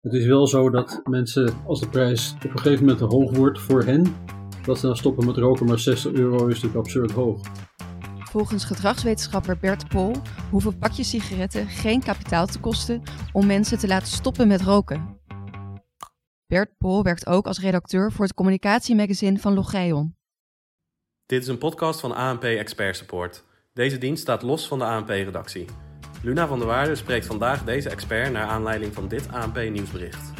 Het is wel zo dat mensen, als de prijs op een gegeven moment te hoog wordt voor hen, dat ze dan stoppen met roken, maar 60 euro is natuurlijk absurd hoog. Volgens gedragswetenschapper Bert Pol hoeven pakjes sigaretten geen kapitaal te kosten om mensen te laten stoppen met roken. Bert Pol werkt ook als redacteur voor het communicatiemagazine van Logeion. Dit is een podcast van ANP Expert Support. Deze dienst staat los van de ANP-redactie. Luna van der Waarde spreekt vandaag deze expert naar aanleiding van dit ANP-nieuwsbericht.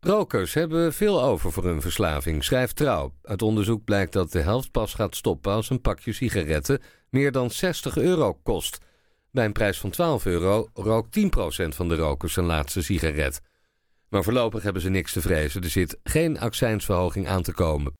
Rokers hebben veel over voor hun verslaving, schrijft Trouw. Uit onderzoek blijkt dat de helft pas gaat stoppen als een pakje sigaretten meer dan 60 euro kost. Bij een prijs van 12 euro rookt 10% van de rokers zijn laatste sigaret. Maar voorlopig hebben ze niks te vrezen. Er zit geen accijnsverhoging aan te komen.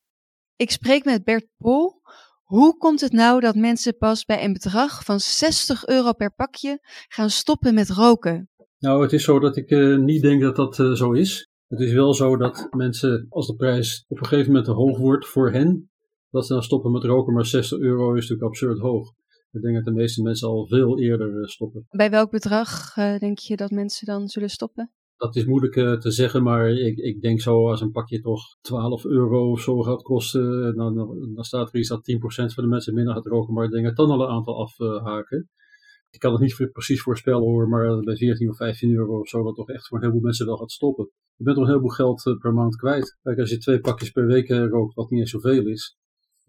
Ik spreek met Bert Pol. Hoe komt het nou dat mensen pas bij een bedrag van 60 euro per pakje gaan stoppen met roken? Nou, het is zo dat ik uh, niet denk dat dat uh, zo is. Het is wel zo dat mensen, als de prijs op een gegeven moment te hoog wordt voor hen, dat ze dan stoppen met roken, maar 60 euro is natuurlijk absurd hoog. Ik denk dat de meeste mensen al veel eerder uh, stoppen. Bij welk bedrag denk je dat mensen dan zullen stoppen? Dat is moeilijk uh, te zeggen, maar ik, ik denk zo als een pakje toch 12 euro of zo gaat kosten, dan, dan, dan staat er iets dat 10% van de mensen minder gaat roken, maar ik denk dat dan al een aantal afhaken. Ik kan het niet precies voorspellen hoor, maar bij 14 of 15 euro of zo dat toch echt voor een heleboel mensen wel gaat stoppen. Je bent toch een heleboel geld uh, per maand kwijt. Kijk, als je twee pakjes per week rookt, wat niet eens zoveel is,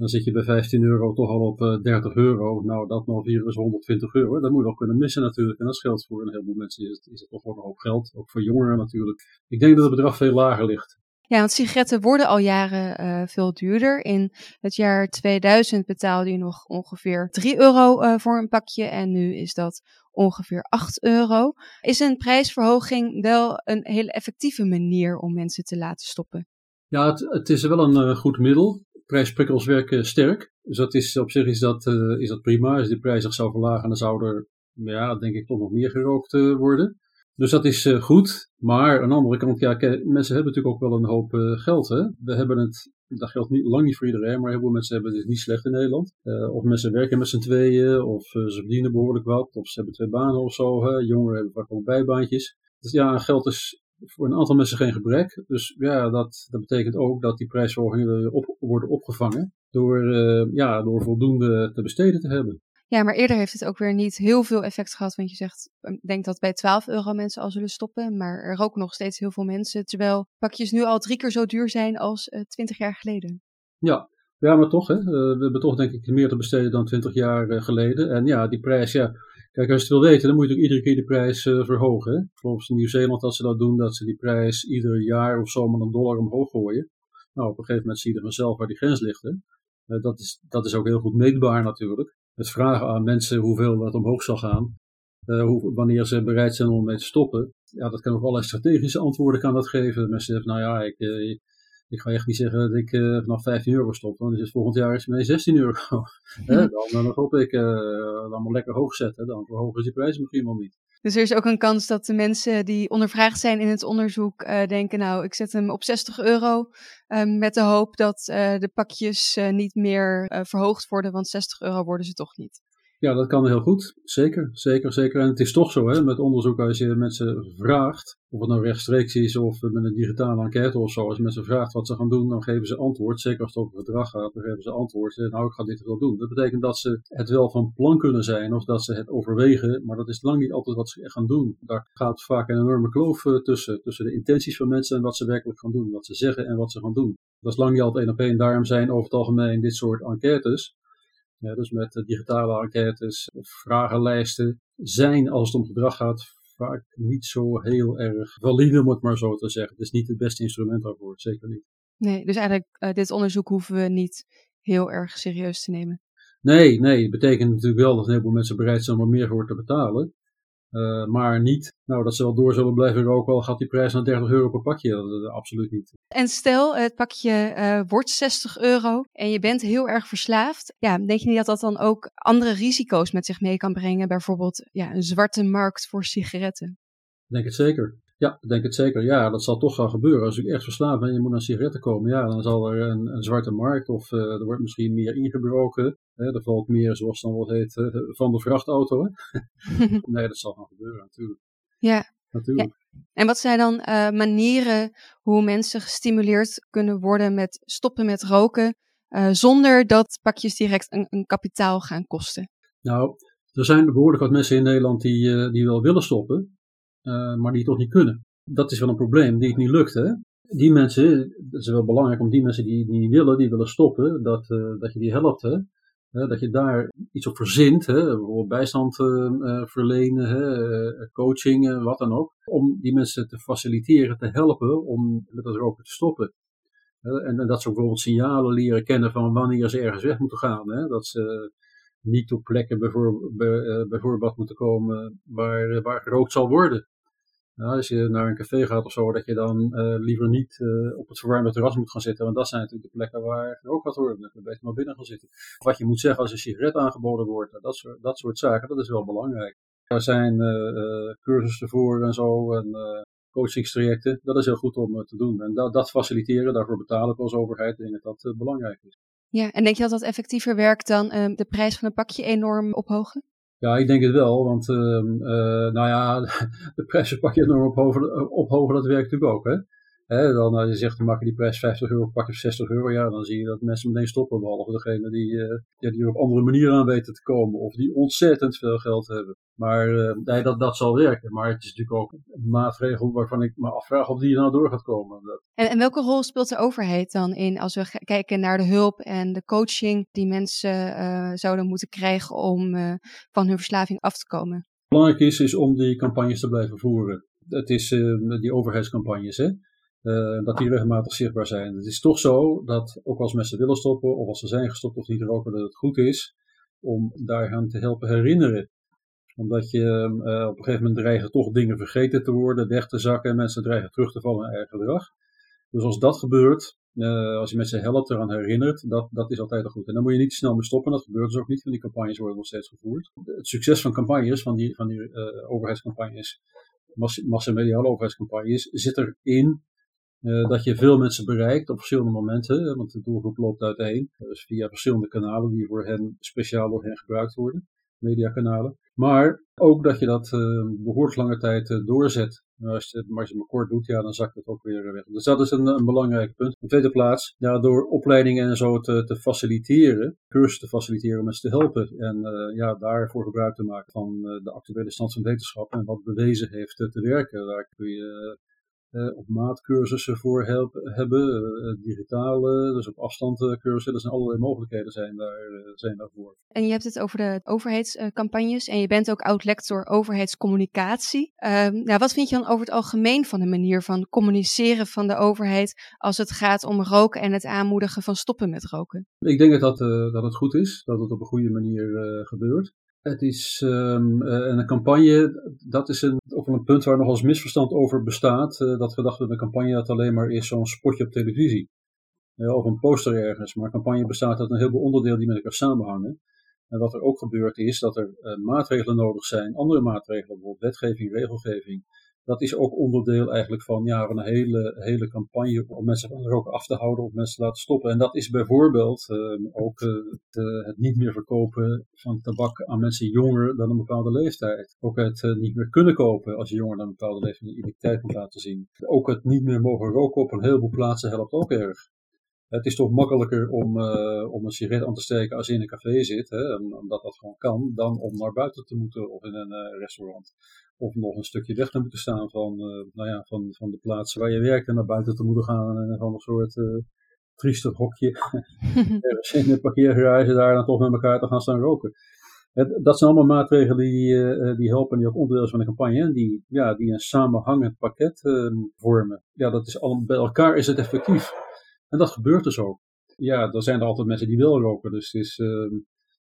dan zit je bij 15 euro toch al op uh, 30 euro. Nou, dat nog hier is 120 euro. Dat moet je wel kunnen missen natuurlijk. En dat geldt voor een heleboel mensen. Is het, is het toch wel een hoop geld. Ook voor jongeren natuurlijk. Ik denk dat het bedrag veel lager ligt. Ja, want sigaretten worden al jaren uh, veel duurder. In het jaar 2000 betaalde je nog ongeveer 3 euro uh, voor een pakje en nu is dat ongeveer 8 euro. Is een prijsverhoging wel een hele effectieve manier om mensen te laten stoppen? Ja, het, het is wel een uh, goed middel. Prijsprikkels werken sterk. Dus dat is, op zich is dat, is dat prima. Als die prijs zich zou verlagen, dan zou er, ja, denk ik, toch nog meer gerookt worden. Dus dat is uh, goed. Maar aan de andere kant, ja, mensen hebben natuurlijk ook wel een hoop geld. Hè? We hebben het, dat geldt niet, lang niet voor iedereen, maar heel veel mensen hebben het niet slecht in Nederland. Of mensen werken met z'n tweeën, of ze verdienen behoorlijk wat, of ze hebben twee banen of zo. Jongeren hebben vaak ook bijbaantjes. Dus ja, geld is voor een aantal mensen geen gebrek. Dus ja, dat, dat betekent ook dat die prijsverhogingen op, worden opgevangen door, ja, door voldoende te besteden te hebben. Ja, maar eerder heeft het ook weer niet heel veel effect gehad. Want je zegt, ik denk dat bij 12 euro mensen al zullen stoppen. Maar er roken nog steeds heel veel mensen. Terwijl pakjes nu al drie keer zo duur zijn als uh, 20 jaar geleden. Ja, ja maar toch. Hè? Uh, we hebben toch denk ik meer te besteden dan 20 jaar geleden. En ja, die prijs, ja. Kijk, als je het wil weten, dan moet je natuurlijk iedere keer de prijs uh, verhogen. Volgens Nieuw-Zeeland dat ze dat doen, dat ze die prijs ieder jaar of zo met een dollar omhoog gooien. Nou, op een gegeven moment zie je vanzelf waar die grens ligt. Hè? dat, is, dat is ook heel goed meetbaar natuurlijk het vragen aan mensen hoeveel dat omhoog zal gaan, uh, hoe, wanneer ze bereid zijn om mee te stoppen. Ja, dat kan ook allerlei strategische antwoorden kan dat geven. Mensen zeggen, nou ja, ik, ik ga echt niet zeggen dat ik uh, vanaf 15 euro stop, want dus volgend jaar is het mee 16 euro. dan, dan hoop ik allemaal lekker hoog zetten, dan verhogen ze die prijzen misschien wel niet. Dus er is ook een kans dat de mensen die ondervraagd zijn in het onderzoek uh, denken, nou, ik zet hem op 60 euro um, met de hoop dat uh, de pakjes uh, niet meer verhoogd worden, want 60 euro worden ze toch niet. Ja, dat kan heel goed. Zeker, zeker, zeker. En het is toch zo, hè, met onderzoek, als je mensen vraagt, of het nou rechtstreeks is of met een digitale enquête of zo, als je mensen vraagt wat ze gaan doen, dan geven ze antwoord. Zeker als het over gedrag gaat, dan geven ze antwoord. Nou, ik ga dit wel doen. Dat betekent dat ze het wel van plan kunnen zijn of dat ze het overwegen, maar dat is lang niet altijd wat ze gaan doen. Daar gaat vaak een enorme kloof tussen, tussen de intenties van mensen en wat ze werkelijk gaan doen, wat ze zeggen en wat ze gaan doen. Dat is lang niet altijd één op één. Daarom zijn over het algemeen dit soort enquêtes ja, dus met digitale enquêtes of vragenlijsten zijn, als het om gedrag gaat, vaak niet zo heel erg valide, om het maar zo te zeggen. Het is niet het beste instrument daarvoor, zeker niet. Nee, dus eigenlijk uh, dit onderzoek hoeven we niet heel erg serieus te nemen. Nee, nee, het betekent natuurlijk wel dat een heleboel mensen bereid zijn om er meer voor te betalen. Uh, maar niet nou, dat ze wel door zullen blijven roken, al gaat die prijs naar 30 euro per pakje. Dat, dat, absoluut niet. En stel, het pakje uh, wordt 60 euro en je bent heel erg verslaafd. Ja, denk je niet dat dat dan ook andere risico's met zich mee kan brengen? Bijvoorbeeld ja, een zwarte markt voor sigaretten? Ik denk het zeker. Ja, ik denk het zeker. Ja, dat zal toch gaan gebeuren. Als je echt verslaafd bent en je moet naar sigaretten komen, ja, dan zal er een, een zwarte markt of uh, er wordt misschien meer ingebroken. Hè, er valt meer, zoals dan wat heet, uh, van de vrachtauto. Hè? nee, dat zal gaan gebeuren natuurlijk. Ja, natuurlijk. En wat zijn dan uh, manieren hoe mensen gestimuleerd kunnen worden met stoppen met roken, uh, zonder dat pakjes direct een, een, kapitaal gaan kosten? Nou, er zijn behoorlijk wat mensen in Nederland die, uh, die wel willen stoppen, maar die toch niet kunnen. Dat is wel een probleem, die het niet lukt. Hè? Die mensen, het is wel belangrijk om die mensen die niet willen, die willen stoppen, dat, dat je die helpt. Hè? Dat je daar iets op verzint, hè, bijvoorbeeld bijstand uh, verlenen, hè, coaching, wat dan ook, om die mensen te faciliteren, te helpen om met dat roken te stoppen. En, en, dat ze bijvoorbeeld signalen leren kennen van wanneer ze ergens weg moeten gaan. Hè, dat ze niet op plekken bijvoorbeeld moeten komen waar, waar gerookt zal worden. Nou, als je naar een café gaat of zo, dat je dan uh, liever niet uh, op het verwarmde terras moet gaan zitten. Want dat zijn natuurlijk de plekken waar er ook wat hoort. Dan kun je beter maar binnen gaan zitten. Wat je moet zeggen als een sigaret aangeboden wordt, dat soort, dat soort zaken, dat is wel belangrijk. Er zijn uh, cursussen voor en zo, en coachingstrajecten. Dat is heel goed om te doen. En dat, dat faciliteren, daarvoor betalen we als overheid. Ik denk dat dat belangrijk is. Ja, en denk je dat dat effectiever werkt dan de prijs van een pakje enorm ophogen? Ja, ik denk het wel, want uh, nou ja, de prijzen pak je enorm ophogen, ophogen, dat werkt natuurlijk ook. Hè? Hè, dan als je zegt, dan maak je die prijs 50 euro, pak je 60 euro, ja, dan zie je dat mensen meteen stoppen, behalve degene die, uh, ja, die er op andere manieren aan weten te komen, of die ontzettend veel geld hebben. Maar uh, nee, dat, dat zal werken. Maar het is natuurlijk ook een maatregel waarvan ik me afvraag of die er nou door gaat komen. Dat... En, en welke rol speelt de overheid dan in als we kijken naar de hulp en de coaching die mensen uh, zouden moeten krijgen om van hun verslaving af te komen? Belangrijk is, is om die campagnes te blijven voeren. Het is die overheidscampagnes, hè. Uh, dat die regelmatig zichtbaar zijn. Het is toch zo dat ook als mensen willen stoppen, of als ze zijn gestopt of niet roken, dat het goed is om daaraan te helpen herinneren. Omdat je uh, op een gegeven moment dreigen toch dingen vergeten te worden, weg te zakken en mensen dreigen terug te vallen in eigen gedrag. Dus als dat gebeurt, uh, als je mensen helpt, eraan herinnert, dat, dat is altijd goed. En dan moet je niet snel mee stoppen, dat gebeurt dus ook niet, want die campagnes worden nog steeds gevoerd. Het succes van campagnes, van die, van die overheidscampagnes, massamediale overheidscampagnes, zit erin uh, dat je veel mensen bereikt op verschillende momenten, want de doelgroep loopt uiteen. Dus via verschillende kanalen die voor hen speciaal door hen gebruikt worden, mediakanalen. Maar ook dat je dat uh, behoorlijk lange tijd uh, doorzet. Als je, het, als je maar kort doet, ja, dan zakt het ook weer weg. Dus dat is een, een belangrijk punt. In tweede plaats, ja, door opleidingen en zo te, te faciliteren, cursussen te faciliteren om mensen te helpen. En ja, daarvoor gebruik te maken van de actuele stand van wetenschap en wat bewezen heeft te werken. Daar kun je uh, op maat cursussen voor help, hebben, uh, digitale, dus op afstand cursussen. Er zijn allerlei mogelijkheden zijn, daar, zijn daarvoor. En je hebt het over de overheidscampagnes en je bent ook oud-lector overheidscommunicatie. Ehm, nou, wat vind je dan over het algemeen van de manier van communiceren van de overheid als het gaat om roken en het aanmoedigen van stoppen met roken? Ik denk dat, dat, dat het goed is, dat het op een goede manier gebeurt. Het is um, een campagne, dat is een, ook een punt waar nog eens misverstand over bestaat. Uh, dat gedacht dat een campagne dat alleen maar is zo'n spotje op televisie. Uh, of een poster ergens. Maar een campagne bestaat uit een heleboel onderdelen die met elkaar samenhangen. En wat er ook gebeurt is dat er uh, maatregelen nodig zijn, andere maatregelen, bijvoorbeeld wetgeving, regelgeving, dat is ook onderdeel eigenlijk van, ja, van een hele, hele campagne om mensen van roken af te houden, of mensen te laten stoppen. En dat is bijvoorbeeld uh, ook uh, het niet meer verkopen van tabak aan mensen jonger dan een bepaalde leeftijd. Ook het uh, niet meer kunnen kopen als je jonger dan een bepaalde leeftijd een identiteit moet laten zien. Ook het niet meer mogen roken op een heleboel plaatsen helpt ook erg. Het is toch makkelijker om, uh, om een sigaret aan te steken als je in een café zit, hè, omdat dat gewoon kan, dan om naar buiten te moeten of in een uh, restaurant. Of nog een stukje weg te moeten staan van, uh, nou ja, van, van de plaats waar je werkt en naar buiten te moeten gaan en van een soort triestig hokje ergens in de parkeergarage daar dan toch met elkaar te gaan staan roken. Het, dat zijn allemaal maatregelen die, die helpen en die ook onderdeel zijn van de campagne en die, ja, die een samenhangend pakket vormen. Ja, dat is al, bij elkaar is het effectief. En dat gebeurt dus ook. Ja, er zijn er altijd mensen die wel roken. Dus is, uh,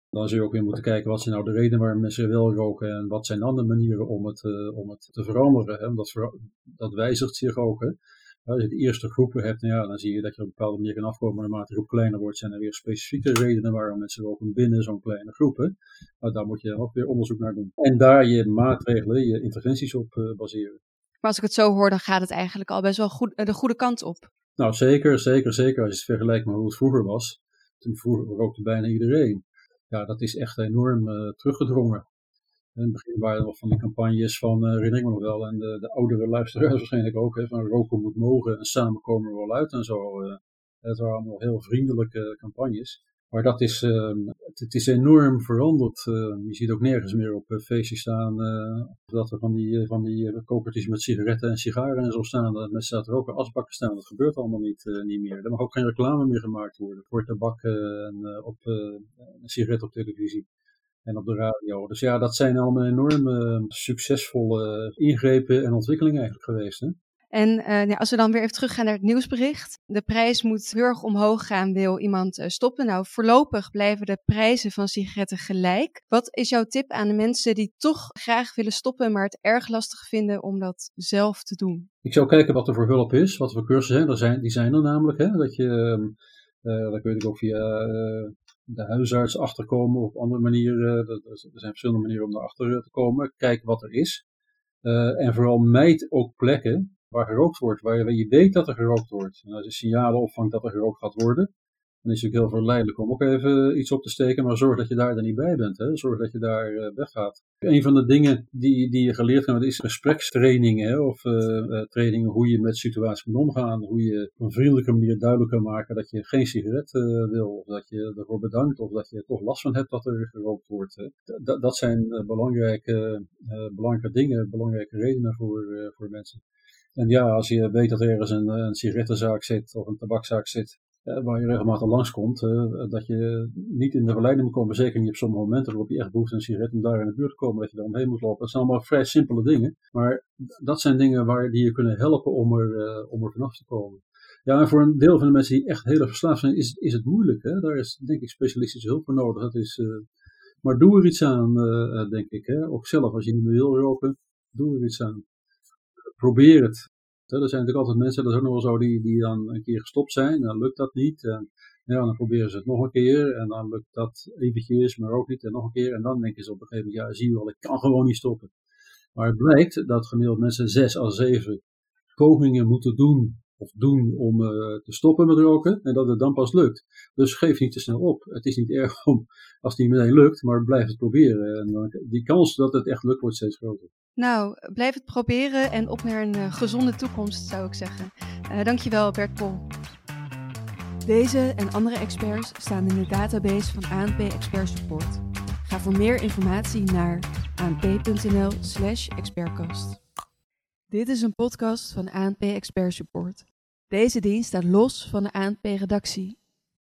dan zul je ook weer moeten kijken wat zijn nou de redenen waarom mensen wel roken. En wat zijn dan de manieren om het, uh, om het te veranderen. Hè? Dat, dat wijzigt zich ook. Hè? Als je de eerste groepen hebt, nou ja, dan zie je dat je op een bepaalde manier kan afkomen. Maar naarmate de groep kleiner wordt, zijn er weer specifieke redenen waarom mensen roken binnen zo'n kleine groep. Hè? Nou, daar moet je ook weer onderzoek naar doen. En daar je maatregelen, je interventies op uh, baseren. Maar als ik het zo hoor, dan gaat het eigenlijk al best wel goed, de goede kant op. Nou, zeker, zeker, zeker. Als je het vergelijkt met hoe het vroeger was. Toen vroeger rookte bijna iedereen. Ja, dat is echt enorm uh, teruggedrongen. In het begin waren er nog van die campagnes van, uh, herinner ik me nog wel, en de, de oudere luisteraars waarschijnlijk ook, hè, van roken moet mogen en samen komen we wel uit en zo. Uh, het waren allemaal heel vriendelijke campagnes. Maar dat is, uh, het, is enorm veranderd. Uh, je ziet ook nergens meer op uh, feestjes staan uh, dat er van die, van die kokertjes met sigaretten en sigaren en zo staan. Met staat er ook asbakken staan. Dat gebeurt allemaal niet, niet meer. Er mag ook geen reclame meer gemaakt worden voor tabak en op een sigaret op televisie en op de radio. Dus ja, dat zijn allemaal enorme succesvolle ingrepen en ontwikkelingen eigenlijk geweest. Hè? En uh, ja, als we dan weer even teruggaan naar het nieuwsbericht. De prijs moet heel erg omhoog gaan, wil iemand uh, stoppen. Nou, voorlopig blijven de prijzen van sigaretten gelijk. Wat is jouw tip aan de mensen die toch graag willen stoppen, maar het erg lastig vinden om dat zelf te doen? Ik zou kijken wat er voor hulp is, wat voor cursussen zijn. Die zijn er namelijk, hè, dat je, uh, dat kun je ook via de huisarts achterkomen of op andere manieren. er zijn verschillende manieren om erachter te komen. Kijk wat er is. en vooral meid ook plekken waar gerookt wordt, waar je weet dat er gerookt wordt. En als je signalen opvangt dat er gerookt gaat worden, dan is het ook heel verleidelijk om ook even iets op te steken, maar zorg dat je daar dan niet bij bent. Hè? Zorg dat je daar uh, weggaat. Een van de dingen die, die je geleerd hebt is gesprekstrainingen, of uh, trainingen hoe je met situaties moet omgaan, hoe je op een vriendelijke manier duidelijk kan maken dat je geen sigaret wil, of dat je ervoor bedankt, of dat je toch last van hebt dat er gerookt wordt. dat zijn belangrijke, belangrijke dingen, belangrijke redenen voor, voor mensen. En ja, als je weet dat er ergens een, een sigarettenzaak zit of een tabakzaak zit, eh, waar je regelmatig langskomt, eh, dat je niet in de verleiding moet komen, zeker niet op sommige momenten waarop je echt behoefte aan een sigaret om daar in de buurt te komen, dat je daar omheen moet lopen. Dat zijn allemaal vrij simpele dingen, maar dat zijn dingen waar, die je kunnen helpen om er, uh, om er vanaf te komen. Ja, en voor een deel van de mensen die echt heel verslaafd zijn, is, is het moeilijk. Hè? Daar is denk ik specialistische hulp voor nodig. Dat is, uh, maar doe er iets aan, denk ik. Hè? Ook zelf, als je niet meer wil roken, doe er iets aan probeer het. Er zijn natuurlijk altijd mensen, dat is ook nog wel zo, die, die dan een keer gestopt zijn, dan lukt dat niet. En ja, dan proberen ze het nog een keer en dan lukt dat eventjes, maar ook niet en nog een keer. En dan denken ze op een gegeven moment, ja zie je wel, ik kan gewoon niet stoppen. Maar het blijkt dat gemiddeld mensen zes à zeven pogingen moeten doen of doen om uh, te stoppen met roken en dat het dan pas lukt. Dus geef niet te snel op. Het is niet erg om, als het niet meteen lukt, maar blijf het proberen. En dan, die kans dat het echt lukt wordt steeds groter. Nou, blijf het proberen en op naar een uh, gezonde toekomst, zou ik zeggen. Uh, dankjewel, Bert Pol. Deze en andere experts staan in de database van ANP Expert Support. Ga voor meer informatie naar anp.nl/slash expertcast. Dit is een podcast van ANP Expert Support. Deze dienst staat los van de ANP-redactie